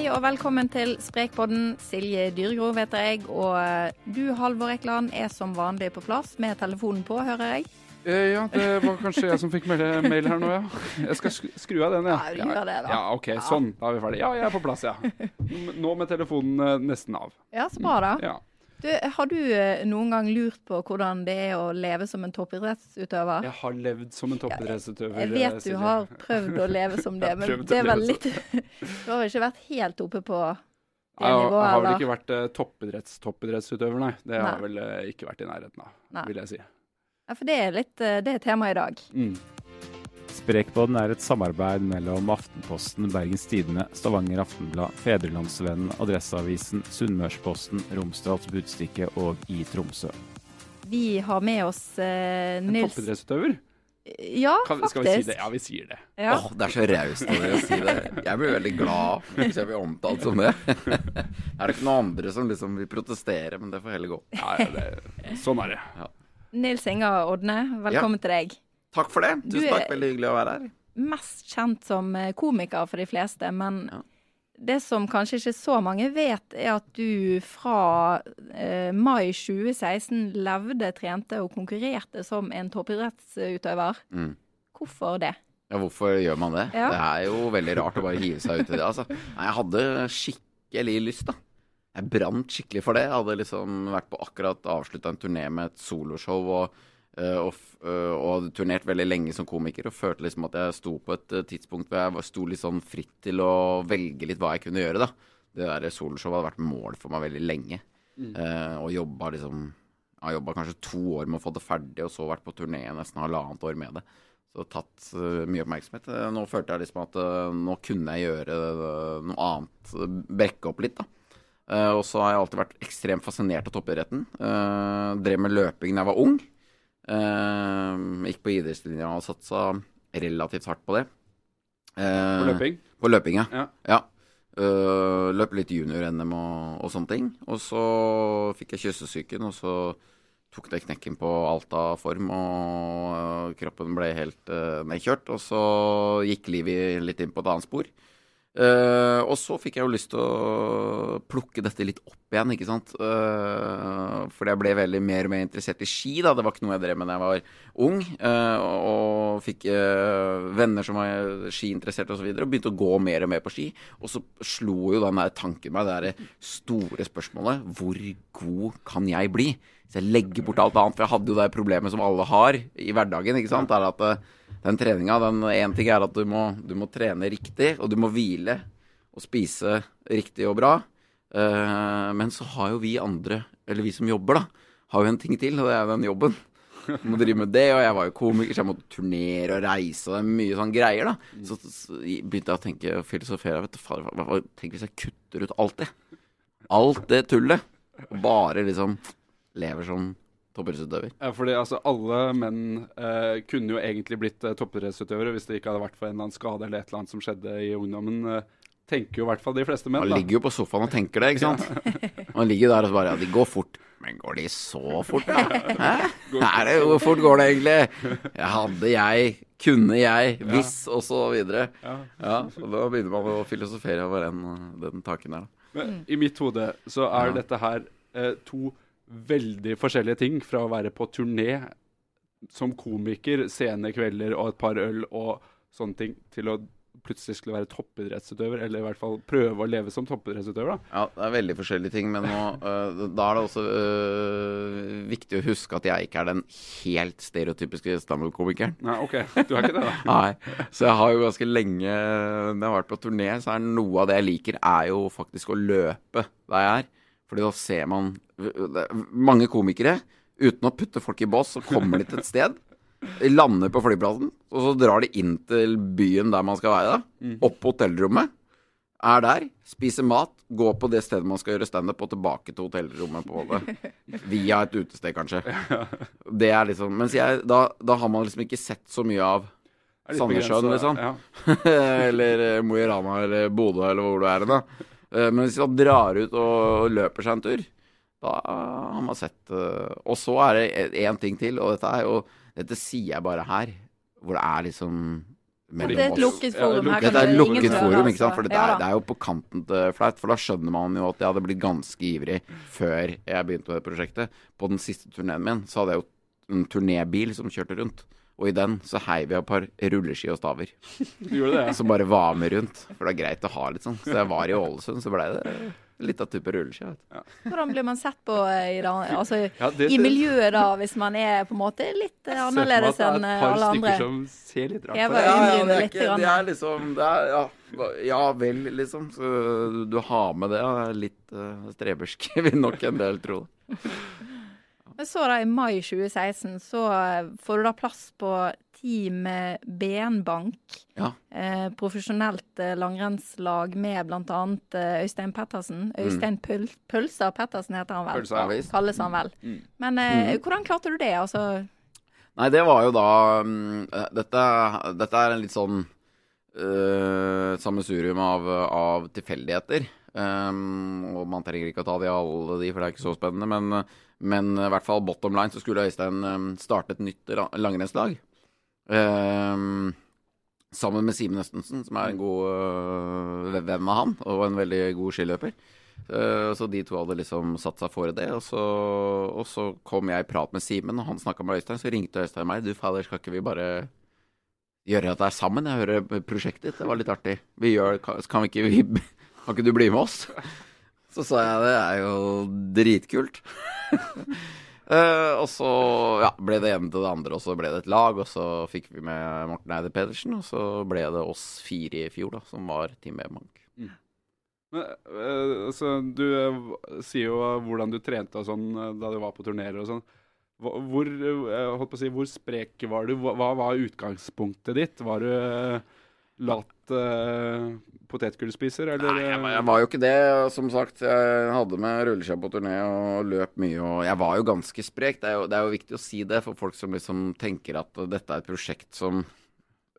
Hei og velkommen til Sprekpodden. Silje Dyregrov heter jeg, og eh, du Halvor Ekland er som vanlig på plass med telefonen på, hører jeg. Eh, ja, det var kanskje jeg som fikk mail, mail her nå, ja. Jeg skal skru av den, ja. Ja, gjør det, da. Ja, OK, sånn. Da er vi ferdige. Ja, jeg er på plass, ja. Nå med telefonen eh, nesten av. Ja, så bra, da. Ja. Du, har du eh, noen gang lurt på hvordan det er å leve som en toppidrettsutøver? Jeg har levd som en toppidrettsutøver. Jeg eh, vet du Silje. har prøvd å leve som det, men det var litt Du har vel ikke vært helt oppe på det Jeg nivået, jeg har vel ikke vært uh, toppidretts-toppidrettsutøver, nei. Det har jeg vel eh, ikke vært i nærheten av, Nei. vil jeg si. Ja, for det er litt eh, Det er temaet i dag. Mm. Sprekpodden er et samarbeid mellom Aftenposten, Bergens Tidende, Stavanger Aftenblad, Fedrelandsvennen, Adresseavisen, Sunnmørsposten, Romsdals Budstikke og i Tromsø. Vi har med oss eh, En Nils toppidrettsutøver? Ja, Kan, faktisk. skal vi si det? Ja, vi sier det. Ja. Åh, det er så raust av dere å si det. Jeg blir veldig glad hvis jeg blir omtalt som det. er det ikke noen andre som liksom vil protestere, men det får heller gå. Ja, ja, det, sånn er det. Nils Inga Odne, velkommen til deg. Takk for det. Tusen takk. Veldig hyggelig å være her. Mest kjent som eh, komiker for de fleste, men Ja. det som kanskje ikke så mange vet, er at du fra eh, mai 2016 levde, trente og konkurrerte som en toppidrettsutøver. Mm. Hvorfor det? Ja, hvorfor gjør man det? Ja. Det er jo veldig rart å bare hive seg ut i det. Altså. Nei, jeg hadde skikkelig lyst, da. Jeg brant skikkelig for det. Jeg hadde liksom vært på akkurat avslutta en turné med et soloshow og, og, øh, og hadde turnert veldig lenge som komiker og følte liksom at jeg sto på et øh, tidspunkt hvor jeg sto litt sånn fritt til å velge litt hva jeg kunne gjøre, da. Det der soloshowet hadde vært mål for meg veldig lenge. Eh, og jobba liksom Jeg har jobba kanskje to år med å få det ferdig, og så vært på turné nesten halvannet år med det. Så tatt eh, mye oppmerksomhet. Eh, nå følte jeg liksom at eh, nå kunne jeg gjøre eh, noe annet. eh, Brekke opp litt, da. Eh, og så har jeg alltid vært ekstremt fascinert av toppidretten. Eh, drev med løping da jeg var ung. Eh, gikk på idrettslinja og satsa relativt hardt på det. Eh, På løping? På løping, ja. Ja. ja. Uh, løp litt junior-NM og, og sånne ting. Og så fikk jeg kyssesyken, og så tok det knekken på alt av form, og uh, kroppen ble helt uh, nedkjørt. Og så gikk livet litt inn på et annet spor. Eh, og så fikk jeg jo lyst til å plukke dette litt opp igjen, ikke sant. Uh, fordi jeg ble veldig mer og mer interessert i ski, da. Det var ikke noe jeg drev med da jeg var ung. Uh, og fikk venner som var skiinteresserte osv. Og, så og begynte å gå mer og mer på ski. Og så slo jo den der tanken meg, det derre store spørsmålet Hvor god kan jeg bli? Hvis jeg legger bort alt annet. For jeg hadde jo det problemet som alle har i hverdagen. ikke sant? Er at eh, den treninga, den én ting er at du må, du må trene riktig, og du må hvile og spise riktig og bra. Uh, men så har jo vi andre, eller vi som jobber, da, har jo en ting til, og det er den jobben. Du må drive med det, og jeg var jo komiker, så jeg måtte turnere og reise, og det er mye sånn greier, da. Så, så begynte jeg å tenke og filosofere. Vet du, far, tenk hvis jeg kutter ut alt det. Alt det tullet. Og bare liksom lever som toppidrettsutøver. Ja, fordi altså, alle menn eh, kunne jo egentlig blitt eh, toppidrettsutøvere hvis det ikke hadde vært for en eller annen skade eller et eller annet som skjedde i ungdommen. Eh, tenker jo i hvert fall de fleste menn. Man da. ligger jo på sofaen og tenker det, ikke sant. Man ligger der og bare Ja, de går fort. Men går de så fort, da? Hæ? Det, hvor fort går det egentlig? Jeg hadde jeg, kunne jeg, hvis, og så videre. Ja. Ja, og da begynner man å filosofere over den, den taken der. Men i mitt hode så er Ja. dette her eh, to veldig forskjellige ting fra å være på turné som komiker, sene kvelder og et par øl og sånne ting, til å plutselig skulle være toppidrettsutøver, eller i hvert fall prøve å leve som toppidrettsutøver. da. Ja, det er veldig forskjellige ting, men nå, uh, da er det også uh, viktig å huske at jeg ikke er den helt stereotypiske standup-komikeren. Nei, OK, du er ikke det, da. Nei, så jeg har jo ganske lenge Når jeg har vært på turné, så er noe av det jeg liker, er jo faktisk å løpe der jeg er. Fordi da ser man Mange komikere, uten å putte folk i bås, så kommer de til et sted. De lander på flyplassen, og så drar de inn til byen der man skal være. da Opp på hotellrommet. Er der, spiser mat, går på det stedet man skal gjøre standup, og tilbake til hotellrommet på det. Via et utested, kanskje. Det er liksom Mens jeg, da, da har man liksom ikke sett så mye av Sandnessjøen, liksom. Ja. eller eh, Mo i Rana eller Bodø eller hvor du er hen. Eh, Men hvis man drar ut og løper seg en tur, da har man sett eh, Og så er det én ting til, og dette er jo Dette sier jeg bare her, hvor det er liksom mellom Det er et lukket forum. Her lukket- kan Dette er et lukket forum, ikke sant? for det Ja er, det er jo på kanten til flaut. For da skjønner man jo at jeg hadde blitt ganske ivrig før jeg begynte med det prosjektet. På den siste turneen min så hadde jeg jo en turnébil som kjørte rundt. Og i den så heiv jeg et par rulleski og staver. Du gjorde det, ja. Som bare var med rundt. For det er greit å ha litt sånn. Så jeg var i Ålesund, så blei det litt av type rulleski. Ja. Hvordan blir man sett på eh, i, altså, Ja, det- i miljøet da, hvis man er på en måte litt annerledes enn Jeg ser for meg at det er eh, et par alle andre? stykker som ser litt rart Jeg på var Ja, ja, det, er ikke, det er liksom det er, ja, ja vel, liksom. Så du har med det. Ja, litt uh, strebersk, vil nok en del tro. Men så da i mai 2016 så eh, får du da plass på Team Benbank. Ja. Eh, profesjonelt eh, langrennslag med bl.a. Eh, Øystein Pettersen. Øystein Pøl Pølser Pettersen heter han vel. Pølser, ja. Kalles han vel. Mm. Men eh, Mm. hvordan klarte du det? Altså, Nei, det var jo da mm, eh, dette, dette er en litt sånn uh, sammensurium av, av tilfeldigheter. Um, og man trenger ikke å ta de alle de, for det er ikke så spennende. Men, men i hvert fall bottom line så skulle Øystein um, starte et nytt langrennslag. Um, sammen med Simen Østensen, som er en god uh, venn av han, og en veldig god skiløper. Uh, så de to hadde liksom satt seg for det. Og så, og så kom jeg i prat med Simen, og han snakka med Øystein. Så ringte Øystein meg. Du fader, skal ikke vi bare gjøre dette er sammen? Jeg hører prosjektet ditt. Det var litt artig. Vi gjør, kan, kan vi ikke vi, Kan ikke du bli med oss? Så sa jeg det er jo dritkult. Eh, og så ja, ble det ene til det andre, og så ble det et lag. Og så fikk vi med Morten Eide Pedersen, og så ble det oss fire i fjor, da, som var Team E-Bank. Men, eh, altså, du uh, sier jo hvordan du trente og sånn da du var på turnerer og sånn. Hvor, holdt på å si, hvor sprek var du? Hva, hva var utgangspunktet ditt? Var du lat uh, potetgullspiser, eller? Nei, jeg, eh, var- jeg var jo ikke det. Som sagt, jeg hadde med rulleskia på turné og løp mye. Og jeg var jo ganske sprek. Det er jo, det er jo viktig å si det for folk som liksom tenker at dette er et prosjekt som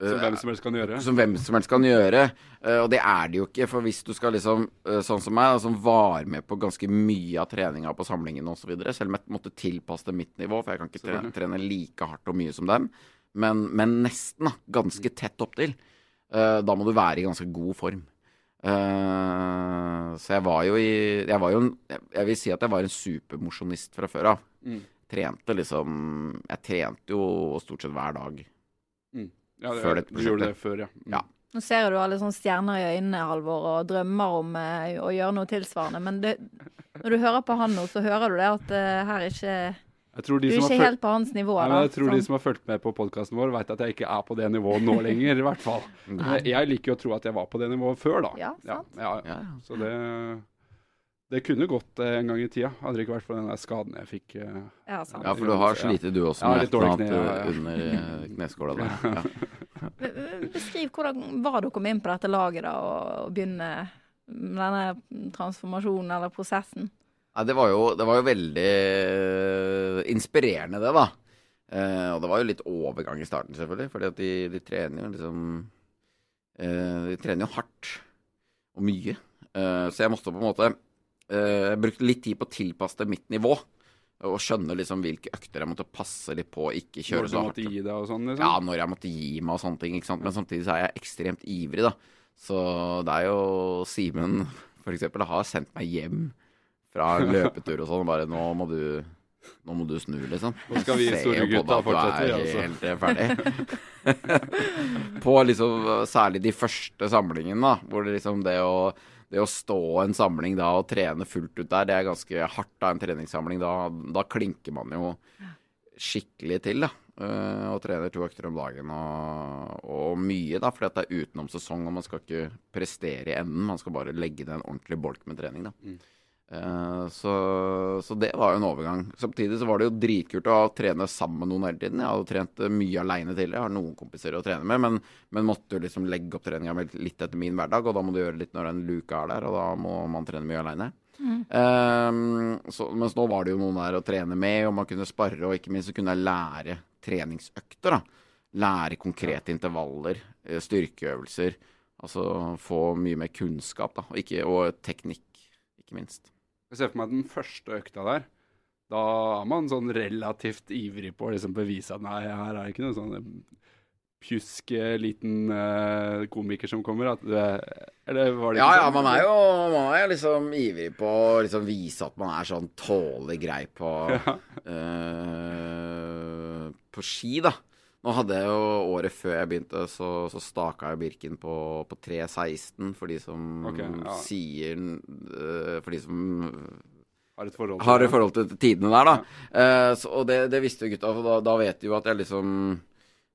Som øh, hvem som helst kan gjøre? som hvem som helst kan gjøre. Eh, og det er det jo ikke. For hvis du skal liksom, eh, sånn som meg, som var med på ganske mye av treninga på samlingene osv., selv om jeg måtte tilpasse det mitt nivå, for jeg kan ikke trene like hardt og mye som dem, men, men nesten, da. Ganske tett opptil. Uh, da må du være i ganske god form. Eh, så jeg var jo i Jeg var jo en Jeg vil si at jeg var en supermosjonist fra før av. Mm. Trente liksom Jeg trente jo stort sett hver dag. Ja, det, før dette du gjorde det før, ja. Mm. Ja. nå ser du alle sånne stjerner i øynene, Halvor, og drømmer om eh, å gjøre noe tilsvarende. Men det, når du hører på han nå, så hører du det at eh, her ikke Du de er som ikke helt på hans nivå. Nei, da. jeg tror de Sånn. som har fulgt med på podkasten vår, vet at jeg ikke er på det nivået nå lenger, i hvert fall. Jeg liker jo å tro at jeg var på det nivået før, da. Ja, sant. ja, Ja. Så det Det kunne gått eh, en gang i tida. Hadde det ikke vært for den der skaden jeg fikk. eh. Ja, sant. Ja, for du har slitt du også med et eller annet under eh, kneskåla der. Beskriv hvordan var det å inn på dette laget da, og, og begynne med denne transformasjonen eller prosessen. Nei, det var jo, det var jo veldig eh, inspirerende, det, da. Eh, og det var jo litt overgang i starten, selvfølgelig. at de, de trener jo liksom eh, De trener jo hardt og mye. Eh, så jeg måtte på en måte eh, Jeg brukte litt tid på å tilpasse mitt nivå. Og skjønne liksom hvilke økter jeg måtte passe litt på, ikke kjøre så hardt. Når du måtte gi deg og sånn, liksom. Ja, når jeg måtte gi meg og sånne ting. ikke sant? Men samtidig så er jeg ekstremt ivrig, da. Så det er jo Simen, for eksempel, har sendt meg hjem fra løpetur og sånn. Bare nå må du nå må du snu, liksom. Nå skal vi store gutta fortsette, er altså. helt eh, ferdig. på liksom særlig de første samlingene, da. Hvor det liksom det å det å stå en samling da og trene fullt ut der, det er ganske hardt da, en treningssamling. Da, da klinker man jo skikkelig til, da. Eh, og trener to økter om dagen og, og mye, da, fordi at det er utenom sesong, og man skal ikke prestere i enden. Man skal bare legge ned en ordentlig bolk med trening, da. Mm. Eh, så, så det var jo en overgang. Samtidig så var det jo dritkult å trene sammen med noen hele tiden. Jeg hadde trent eh, mye aleine tidligere, jeg har noen kompiser å trene med, men, men måtte jo liksom legge opp treninga litt etter min hverdag, og da må du gjøre litt når en luke er der, og da må man trene mye aleine. mens nå var det jo noen der å trene med, og man kunne spare, og ikke minst så kunne jeg lære treningsøkter. da. Lære konkrete intervaller, styrkeøvelser. Altså få mye mer kunnskap, da, og, ikke, og teknikk, ikke minst. Jeg ser for meg den første økta der. Da er man sånn relativt ivrig på å liksom bevise at nei, her er det ikke noe sånn pjusk eh, liten uh, komiker som kommer? At er, eller var det Ja, ikke ja, sånn? man er jo man er liksom ivrig på å liksom vise at man er sånn tålelig grei på eh, På ski, da. Nå hadde jeg jo året før jeg begynte, så, så staka jeg Birken på, på 3.16 for de som okay, ja. sier eh, For de som Har et forhold til har et forhold til tidene der, da. Eh, så, og det, det visste jo gutta, for da, da vet de jo at jeg liksom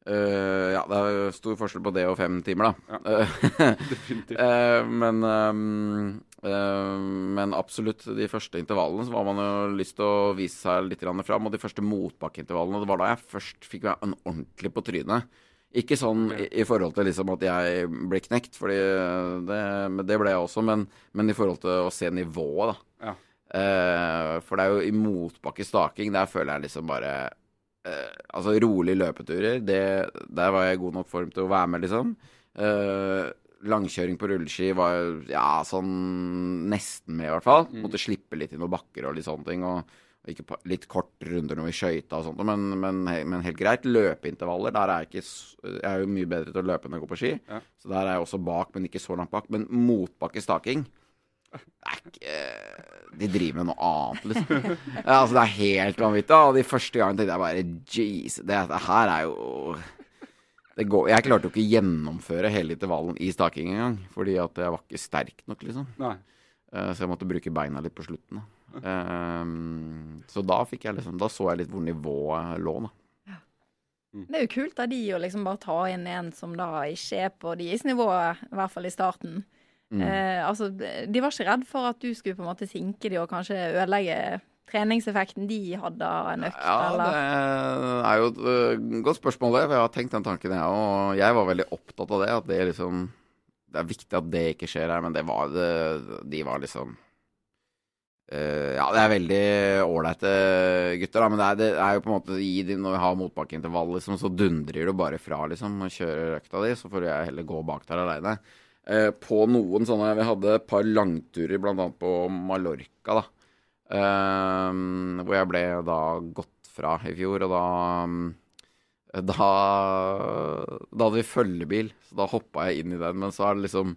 eh, Ja, det er stor forskjell på det og fem timer, da. Ja, Definitivt. uh, men um, uh, Men absolutt, de første intervallene så var man jo lyst til å vise seg litt fram. Og de første motbakkeintervallene, det var da jeg først fikk meg en ordentlig på trynet. Ikke sånn i, i forhold til liksom at jeg ble knekt, fordi det, det ble jeg også, men, men i forhold til å se nivået, da. Ja. Eh, for det er jo i motbakke staking, der føler jeg liksom bare eh, Altså rolige løpeturer, det, der var jeg i god nok form til å være med, liksom. Uh, langkjøring på rulleski var ja, sånn nesten med, i hvert fall. Måtte slippe litt i noen bakker og litt sånne ting. Og, ikke litt kort runder når vi skøyta og sånt, men, men, men helt greit. Løpeintervaller, der er jeg ikke Jeg er jo mye bedre til å løpe enn å gå på ski. Ja. Så der er jeg også bak, men ikke så langt bak. Men motbakke staking De driver med noe annet, liksom. Ja, altså, det er helt vanvittig. Og de første gangene tenkte jeg bare Jeez, det, det her er jo det går, Jeg klarte jo ikke å gjennomføre hele intervallen i staking engang. Fordi at jeg var ikke sterk nok, liksom. Nei. Eh, så jeg måtte bruke beina litt på slutten. Da. Ehm, så da fikk jeg liksom Da så jeg litt hvor nivået lå, da. Det er jo kult av de å liksom bare ta inn en som da ikke er på deres nivå, i hvert fall i starten. Mm. Eh, altså, de var ikke redd for at du skulle på en måte sinke de og kanskje ødelegge treningseffekten de hadde av en økt, Ja, det er jo et øh, godt spørsmål, det. For jeg har tenkt den tanken, jeg òg. Og jeg var veldig opptatt av det. At det liksom Det er viktig at det ikke skjer her, men det var det De var liksom Uh, Ja, det er veldig ålreite gutter, da. Men det er, det er jo på en måte de, Når vi har motbakkeintervall, liksom, så dundrer du bare fra, liksom. Og kjører økta di. Så får jeg heller gå bak der aleine. Eh, på noen sånne Vi hadde et par langturer, annet på Mallorca, da. Eh, hvor jeg ble da gått fra i fjor, og da da, da hadde vi følgebil, så da hoppa jeg inn i den. Men så er det liksom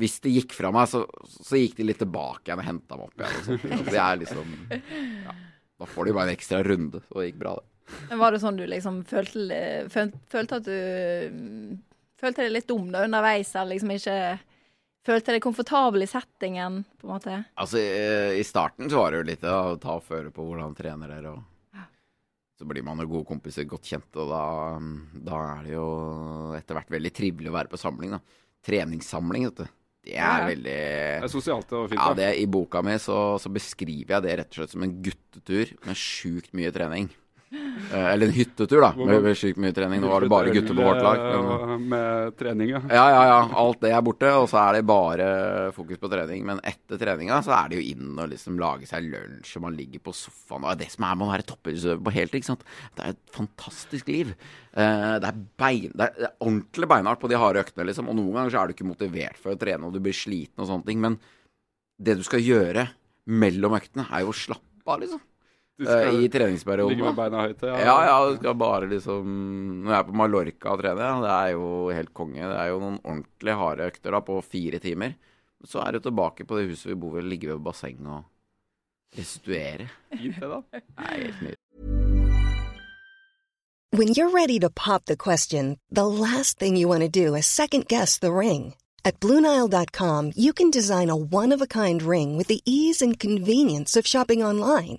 Hvis det gikk fra meg, så, så gikk de litt tilbake igjen og henta meg opp igjen. Og. Og det er liksom ja, Da får de bare en ekstra runde, så det gikk bra, det. Men var det sånn du liksom følte, føl, følte at du Følte deg litt dum da underveis, eller liksom ikke Følte deg komfortabel i settingen, på en måte? Altså, i, i starten så var det jo litt å ta og føre på hvordan trener dere, og så blir man jo gode kompiser, godt kjent, og da, da er det jo etter hvert veldig trivelig å være på samling, da. Treningssamling, vet du. Det er Ja, ja. veldig Det er sosialt og fint. Ja, det, I boka mi så, så beskriver jeg det rett og slett som en guttetur med sjukt mye trening. Eh, eller en hyttetur, da, med, med sykt mye trening. Nå var det bare gutter på vårt lag. Men, eh, Med trening, ja. ja, ja, ja. Alt det er borte, og så er det bare fokus på trening. Men etter treninga så er det jo inn og liksom lage seg lunsj, og man ligger på sofaen. Og det som er med å være toppidrettsutøver på heltid. ikke sant? Det er et fantastisk liv. Eh, det, er bein, det er ordentlig beinhardt på de harde øktene, liksom. Og noen ganger så er du ikke motivert for å trene, og du blir sliten og sånne ting. Men det du skal gjøre mellom øktene, er jo å slappe av, liksom. Eh, I treningsperioden. ligge med beina høyt. Ja, ja, du skal bare liksom Når jeg er på Mallorca og trener, det er jo helt konge. Det er jo noen ordentlig harde økter da på fire timer. Så er du tilbake på det huset vi bor ved, ligge ved basseng og restituere. Fint, det, da. Det er helt nydelig. When you're ready to pop the question, the last thing you want to do is second guess the ring. At Bluenile.com, you can design a one of a kind ring with the ease and convenience of shopping online.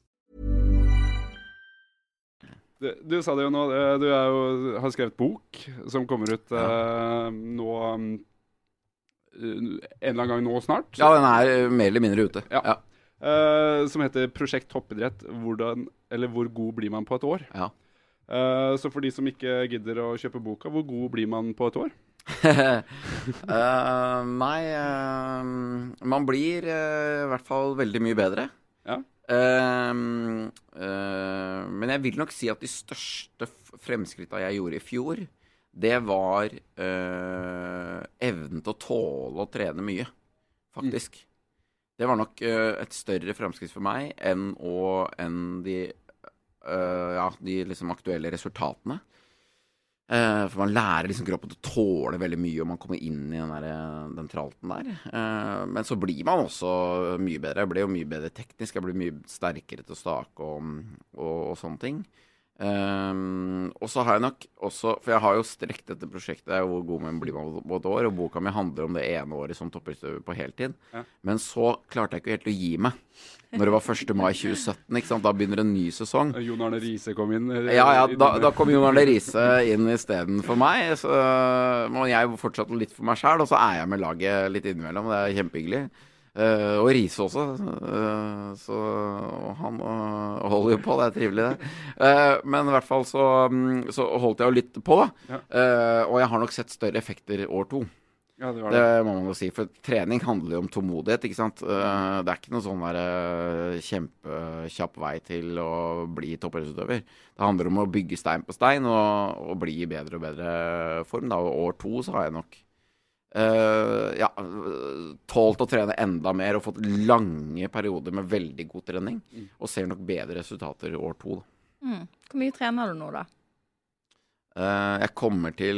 Du, du sa det jo nå, du jo, har skrevet bok som kommer ut eh, nå um, En eller annen gang nå snart. Ja, den er mer eller mindre ute. Ja. Eh, som heter Prosjekt toppidrett. Hvordan, eller hvor god blir man på et år? Ja. Eh, så for de som ikke gidder å kjøpe boka, hvor god blir man på et år? uh, nei, man blir i hvert fall veldig mye bedre. Ja. Eh, men jeg vil nok si at de største fremskrittene jeg gjorde i fjor, det var uh, evnen til å tåle å trene mye, faktisk. Det var nok eh, et større fremskritt for meg enn, å, enn de, ja, de liksom aktuelle resultatene. Eh, for man lærer liksom kroppen til å tåle veldig mye, og man kommer inn i den, der, den tralten der. Eh, men så blir man også mye bedre. Jeg ble jo mye bedre teknisk. Jeg ble mye sterkere til å stake og, og, og sånne ting. Eh, og så har jeg nok også For jeg har jo strekt dette prosjektet hvor god man blir man på et år, og boka mi handler om det ene året som toppidrettsutøver på heltid. Ja. Men så klarte jeg ikke helt å gi meg. Når det var 1. mai 2017, ikke sant? da begynner en ny sesong. Eh, Jon Arne Riise kom inn. Eller, Ja, ja, da, da kom Jon Arne Riise inn istedenfor meg. Så må jeg fortsatt litt for meg sjæl, og så er jeg med laget litt innimellom. Det er kjempehyggelig. Eh, og Riise også. Uh, så han uh, holder jo på, det er trivelig, det. Men i hvert fall så, um, så holdt jeg jo litt på, da. Ja. Og jeg har nok sett større effekter år to. Ja, det var Det det. må man jo si, for trening handler jo om tålmodighet, ikke sant. Det er ikke noen sånn der eh, kjempekjapp vei til å bli toppidrettsutøver. Det handler om å bygge stein på stein og, og bli i bedre og bedre form. Da. Og år to så har jeg nok eh, ja, tålt å trene enda mer og fått lange perioder med veldig god trening. Og ser nok bedre resultater i år to. Da. Mm. Hvor mye trener du nå, da? Uh, jeg kommer til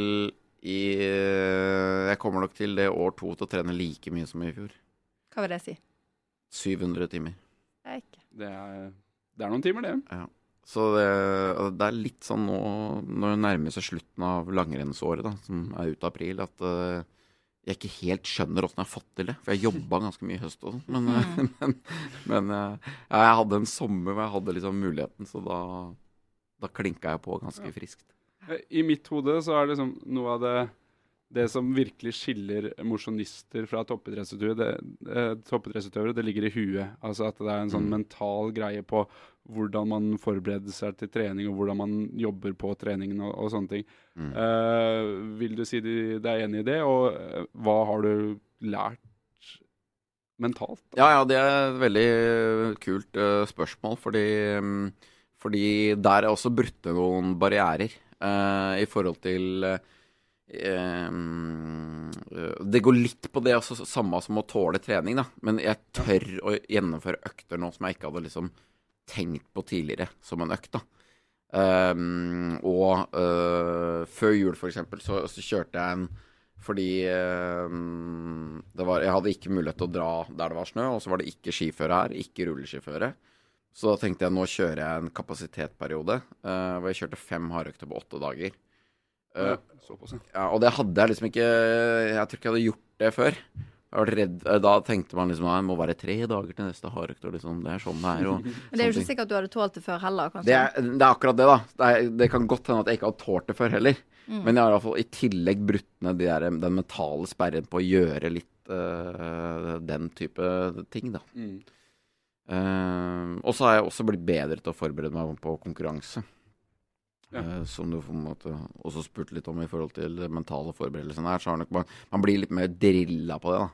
i Jeg kommer nok til det år to til å trene like mye som i fjor. Hva vil det si? 700 timer. Det er ikke. Det er, det er noen timer, det. Så det, det er litt sånn nå når det nærmer seg slutten av langrennsåret, da, som er ut av april, at eh, jeg ikke helt skjønner åssen jeg har fått til det. For jeg jobba ganske mye i høst og sånn. Men, eh, men, men eh, ja, jeg hadde en sommer hvor jeg hadde liksom muligheten, så da, da klinka jeg på ganske friskt. Eh, I mitt hode så er liksom noe av det det som virkelig skiller mosjonister fra toppidrettsutøvere, det, eh, toppidrettsutøvere, det ligger i huet. Altså at det er en sånn Mm. mental greie på hvordan man forbereder seg til trening, og hvordan man jobber på treningen og, og sånne ting. Mm. Uh, vil du si deg er enig i det, og uh, hva har du lært mentalt? Ja, ja, det er et veldig kult uh, spørsmål, fordi, um, fordi der er også brutt noen barrierer i forhold til eh, Det går litt på det altså, samme som å tåle trening, da. Men jeg tør å gjennomføre økter nå som jeg ikke hadde liksom tenkt på tidligere som en økt, da. Um, og uh, før jul, eksempel, så, så kjørte jeg en fordi um, det var, jeg hadde ikke mulighet til å dra der det var snø, og så var det ikke skiføre her, ikke rulleskiføre. Så da tenkte jeg nå kjører jeg en kapasitetsperiode uh, hvor jeg kjørte fem hardøkter på åtte dager. Eh, Ja, såpass, ja. ja, og det hadde jeg liksom ikke Jeg tror ikke jeg hadde gjort det før. Redd, eh, Da tenkte man liksom at det må være tre dager til neste hardøkt. Liksom, det er sånn det er. Og, Men det er jo ikke sikkert sikkert du hadde tålt det før heller, kanskje. Det er, det er akkurat det, da. Det, er, det kan godt hende at jeg ikke har tålt det før heller. Men jeg har i i tillegg brutt ned de der, den mentale sperren på å gjøre litt uh, den type ting, da. Mm. Uh, og så har jeg også blitt bedre til å forberede meg på konkurranse. Ja. Eh, som du på en måte også spurte litt om i forhold til mentale forberedelsen her. Så har nok man, man blir litt mer drilla på det, da.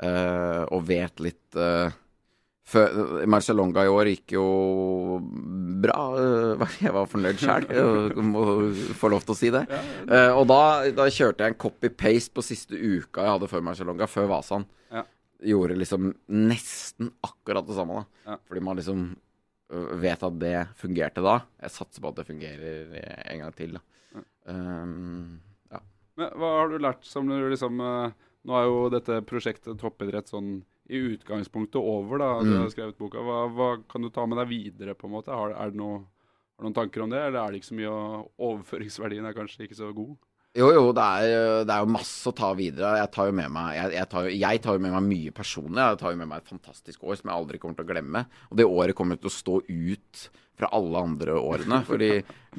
Eh, og vet litt uh, Marcialonga i år gikk jo bra. eh, jeg var fornøyd sjøl, må få lov til å si det. Eh, og da, da kjørte jeg en copy-paste på siste uka jeg hadde før Marcialonga, før Vasan. Ja. Gjorde liksom nesten akkurat det samme, da. Ja. Fordi man liksom vet at det fungerte da. Jeg satser på at det fungerer en gang til, da. Ja. Um, ja. Men hva har du lært som du liksom eh, Nå er jo dette prosjektet toppidrett sånn i utgangspunktet over, da. Du Mm. har skrevet boka. Hva, hva kan du ta med deg videre, på en måte? Har, er det noe, har du noen tanker om det, eller er det ikke så mye Overføringsverdien er kanskje ikke så god? Jo, jo, det er, det er jo masse å ta videre. Jeg tar jo med meg jeg, jeg, tar, jeg tar med meg mye personlig. Jeg tar jo med meg et fantastisk år som jeg aldri kommer til å glemme. Og det året kommer til å stå ut fra alle andre årene. Fordi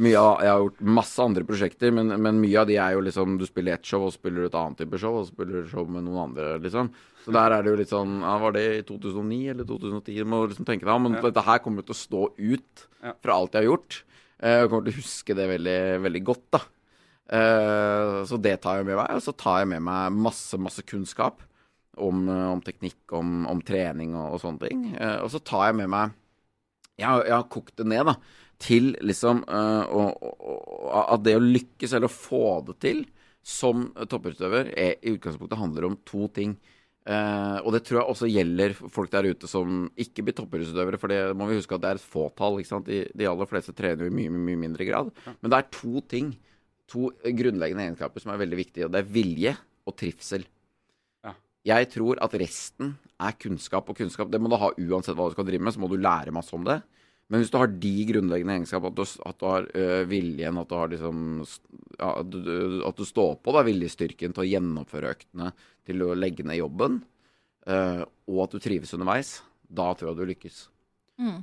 mye av, jeg har gjort masse andre prosjekter, men, men mye av de er jo liksom Du spiller ett show, og spiller et annet type show, og spiller show med noen andre, liksom. Så der er det jo litt sånn ja, Var det i 2009 eller 2010? Du må liksom tenke deg om. Men Ja. dette her kommer til å stå ut fra alt jeg har gjort. Eh, Jeg kommer til å huske det veldig, veldig godt, da. Eh, så det tar jeg med meg. Og så tar jeg med meg masse, masse kunnskap om, eh, om teknikk, om, om trening og, og sånne ting. Eh, og så tar jeg med meg Jeg jeg har kokt det ned da til liksom å- å- At det å lykkes eller å få det til som topputøver, er, i utgangspunktet handler om to ting. Uh, og det tror jeg også gjelder folk der ute som ikke blir toppidrettsutøvere. For det må vi huske at det er et fåtall. De, de aller fleste trener i mye, mye mindre grad. Men det er to ting, to grunnleggende egenskaper som er veldig viktige. Og det er vilje og trivsel. Ja. Jeg tror at resten er kunnskap, og kunnskap det må du ha uansett hva du skal drive med. Så må du lære masse om det. Men hvis du har de grunnleggende egenskapene, at du, at du har øh, viljen, at du har liksom ja, at, du, at du står på da, viljestyrken til å gjennomføre øktene, til å legge ned jobben, øh, og at du trives underveis, da tror jeg du lykkes. Mm.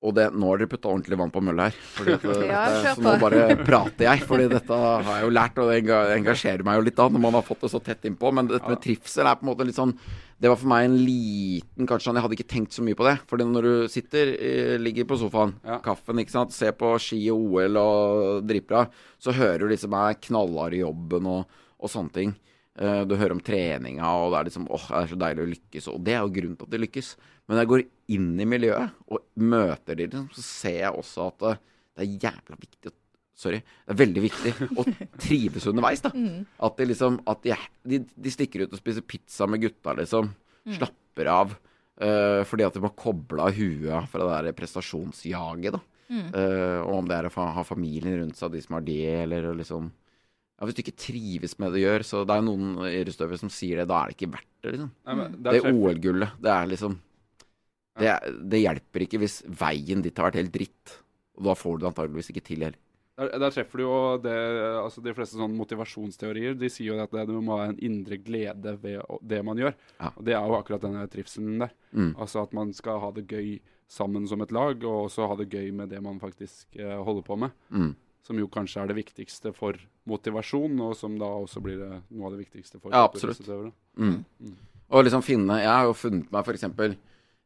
Og det, nå har dere putta ordentlig vann på mølla her. Fordi at, øh, Ja, så nå bare prater jeg, fordi dette har jeg jo lært, og det engasjerer meg jo litt da, når man har fått det så tett innpå. Men dette med trivsel er på en måte litt sånn Det var for meg en liten Kanskje sånn, jeg hadde ikke tenkt så mye på det. Fordi når du sitter, eh, ligger på sofaen, Ja. kaffen, ikke sant, ser på ski og OL og dritbra, så hører du liksom jeg er knallhard i jobben og, og sånne ting. Eh, du hører om treninga, og det er liksom åh, det er så deilig å lykkes. Og det er jo grunnen til at de lykkes. Men når jeg går inn i miljøet og møter de, liksom, så ser jeg også at det, det er jævla viktig å Sorry. Det er veldig viktig å trives underveis, da. At de liksom At de, de, de stikker ut og spiser pizza med gutta, liksom. Slapper av. Uh, fordi at de må koble av huet fra det der prestasjonsjaget, da. Eh, og om det er å fa ha familien rundt seg, de som har det, eller liksom ja, Hvis du ikke trives med det du gjør, så det er noen idrettsutøvere som sier det, da er det ikke verdt det, liksom. Nei, Det OL-gullet, det er liksom det, det hjelper ikke hvis veien ditt har vært helt dritt. Og da får du det antageligvis ikke til heller. Der, der treffer du jo det altså De fleste sånne motivasjonsteorier De sier jo at det, det må ha en indre glede ved det man gjør. Ja. Og Det er jo akkurat denne trivselen der. Mm. Altså at man skal ha det gøy sammen som et lag, og også ha det gøy med det man faktisk eh, holder på med. Mm. Som jo kanskje er det viktigste for motivasjon, og som da også blir det, noe av det viktigste for Ja, absolutt. Mm. Mm. Og liksom finne Jeg har jo funnet meg for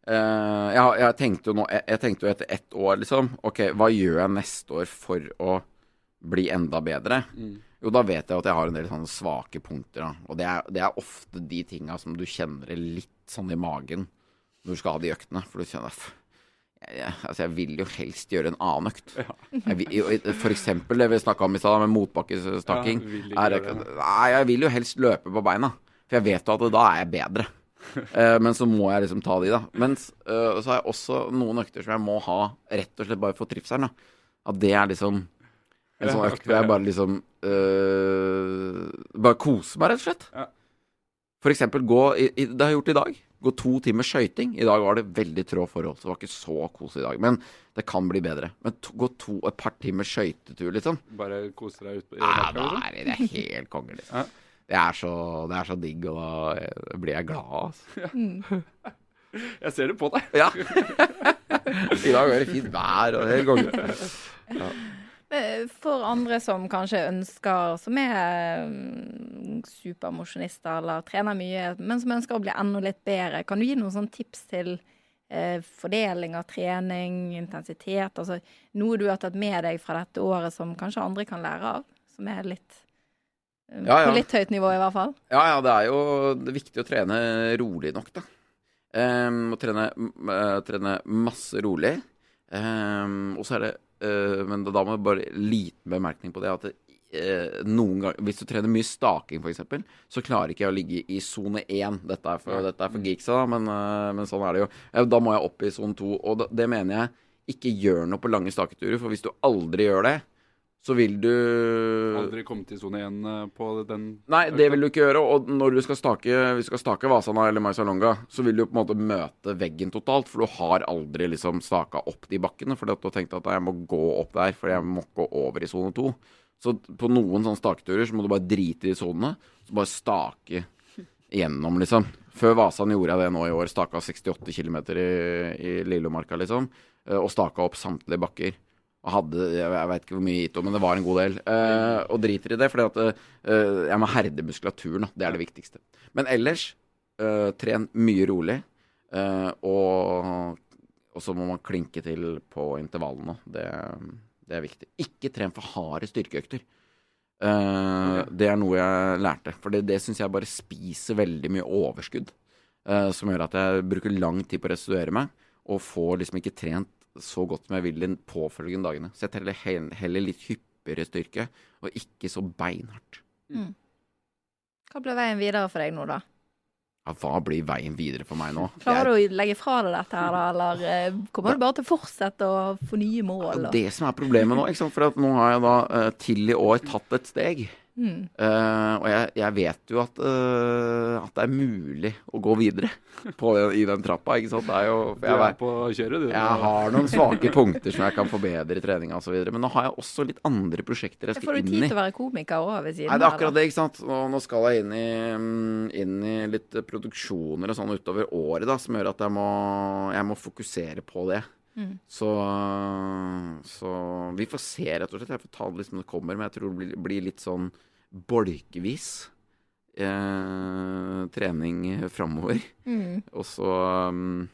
eh, jeg, jeg tenkte jo nå jeg, jeg tenkte jo etter ett år, liksom OK, hva gjør jeg neste år for å bli enda bedre? Mm. Jo, da vet jeg at jeg har en del sånne svake punkter. Da. Og det er, det er ofte de tinga som du kjenner litt sånn i magen når du skal ha de øktene. For du kjenner "F, jeg, jeg, altså jeg vil jo helst gjøre en annen økt. Jeg vil, for eksempel det vi snakka om i stad, med motbakkestakking. Ja, nei, jeg vil jo helst løpe på beina. For jeg vet jo at da er jeg bedre. Eh, men så må jeg liksom ta de, da. Men uh, så har jeg også noen økter som jeg må ha rett og slett bare for trivselen. da. At det er liksom en sånn økt hvor jeg bare liksom uh, Bare kose meg, rett og slett. Ja. For eksempel gå i, i, Det har jeg gjort i dag. Gå to timer skøyting. I dag var det veldig trå forhold, så det var ikke så kos i dag. Men det kan bli bedre. Men to, gå to, et par timer skøytetur, liksom. Bare kose deg ut Ja, da liksom. er det, helt konge, liksom. Ja. Det, er så, det er så digg, og da eh, blir jeg glad, altså. Jeg ser det på deg. Ja. I dag er det fint vær, og hele gangen. Ja. For andre som kanskje ønsker, som er mm, supermosjonister eller trener mye, men som ønsker å bli enda litt bedre, kan du gi noen sånne tips til eh, fordeling av trening, intensitet. Altså noe du har tatt med deg fra dette året som kanskje andre kan lære av. Som er litt eh, Ja, ja. På litt høyt nivå, i hvert fall. Ja, ja, det er jo det er viktig å trene rolig nok, da. Um, å trene, eh, trene masse rolig. Um, og så er det uh, Men da må jeg bare liten bemerkning på det at det, uh, noen ganger Hvis du trener mye staking, f.eks., så klarer ikke jeg å ligge i sone én. Dette er for, dette er for geeksa, da, men, eh, men sånn er det jo. Eh, Da må jeg opp i sone to. Og da, det mener jeg ikke gjør noe på lange staketurer, for hvis du aldri gjør det, så vil du Aldri komme til sone én eh, på den Nei, det vil du ikke gjøre. Og når du skal stake, du skal stake Vasana eller Maisalonga, så vil du på en måte møte veggen totalt. For du har aldri liksom staka opp de bakkene. For du har tenkt at jeg må gå opp der, for jeg må gå over i sone 2. Så på noen sånne staketurer så må du bare drite i sonene. Så bare stake gjennom, liksom. Før Vasan gjorde jeg det nå i år. Staka 68 km i, i Lillomarka, liksom. eh, Og staka opp samtlige bakker. Hadde Jeg, veit ikke hvor mye Ito, men det var en god del. Eh, og driter i det, for eh, jeg må herde muskulaturen. Det er det viktigste. Men ellers, eh, tren mye rolig. eh, og, så må man klinke til på intervallene. Det, det er viktig. Ikke tren for harde styrkeøkter. Okay. Det er noe jeg lærte. For det, det syns jeg bare spiser veldig mye overskudd. eh, som gjør at jeg bruker lang tid på å restituere meg, og får liksom ikke trent så godt som jeg vil de påfølgende dagene. Så jeg teller heller, heller litt hyppigere styrke, og ikke så beinhardt. Hva blir veien videre for deg nå, da? Ja, hva blir veien videre for meg nå? Klarer du å legge fra deg dette her, da? Eller eh, kommer du bare til å fortsette å få nye mål? Og... det som er problemet nå. ikke sant? For nå har jeg da eh, til i år tatt et steg. Mm. Eh, og jeg, jeg vet jo at, uh, at det er mulig å gå videre på, i den trappa. ikke sant? Det er jo, jeg, er på kjøret, du. jeg har noen svake punkter som jeg kan forbedre i treninga osv. Men nå har jeg også litt andre prosjekter jeg Får du tid i. til å være komiker òg ved siden Nei, det er akkurat det, ikke sant. Og nå skal jeg inn i, mm, inn i litt produksjoner og sånn utover året, da, som gjør at jeg må, jeg må fokusere på det. Mm. Så, så vi får se, rett og slett. Jeg får ta det litt som det kommer, men jeg tror det blir, blir litt sånn bolkevis eh, trening framover. Mm. Og så um,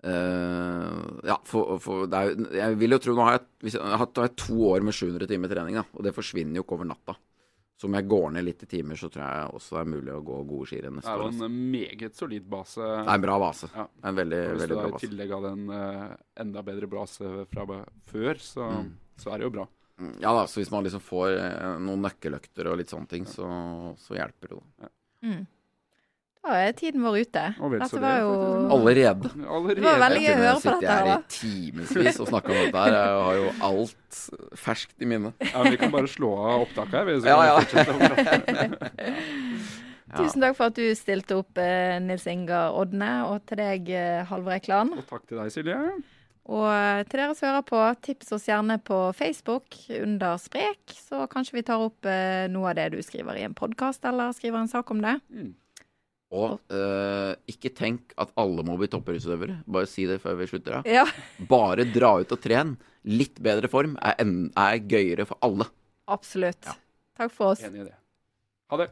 Uh, Ja, for, for det er, jeg vil jo tro Nå har jeg, hvis har jeg to år med 700 timer trening, da, og det forsvinner jo ikke over natta. Så om jeg går ned litt i timer, så tror jeg også det er mulig å gå gode skirenn Det neste er jo en meget solid base. Det er en bra base. Ja. En veldig, Hvis veldig du bra da i base. tillegg hadde en uh, enda bedre base fra før, så, Mm. så er det jo bra. Mm, Ja da, så hvis man liksom får uh, noen nøkkeløkter og litt sånne ting, så, så hjelper det. Ja. Mm. Da er tiden vår ute. Dette var jo. Allerede. Allerede. Det var veldig gøy å høre kunne på dette her, her i timevis og snakka om dette her. Jeg har jo alt ferskt i minnet. Ja, vi kan bare slå av opptaket her. vi, Ja, ja. Tusen takk for at du stilte opp, eh, Nils Ingar Odne, og til deg, eh, Halvor Ekland. Og takk til deg, Silje. Og eh, til dere som hører på, tips oss gjerne på Facebook under Sprek, så kanskje vi tar opp eh, noe av det du skriver i en podkast, eller skriver en sak om det. Mm. Og uh, ikke tenk at alle må bli toppidrettsutøvere. Bare si det før vi slutter av. Ja, Bare dra ut og tren. Litt bedre form er, en, er gøyere for alle. absolutt. Takk for oss. Enig i det. Ha det.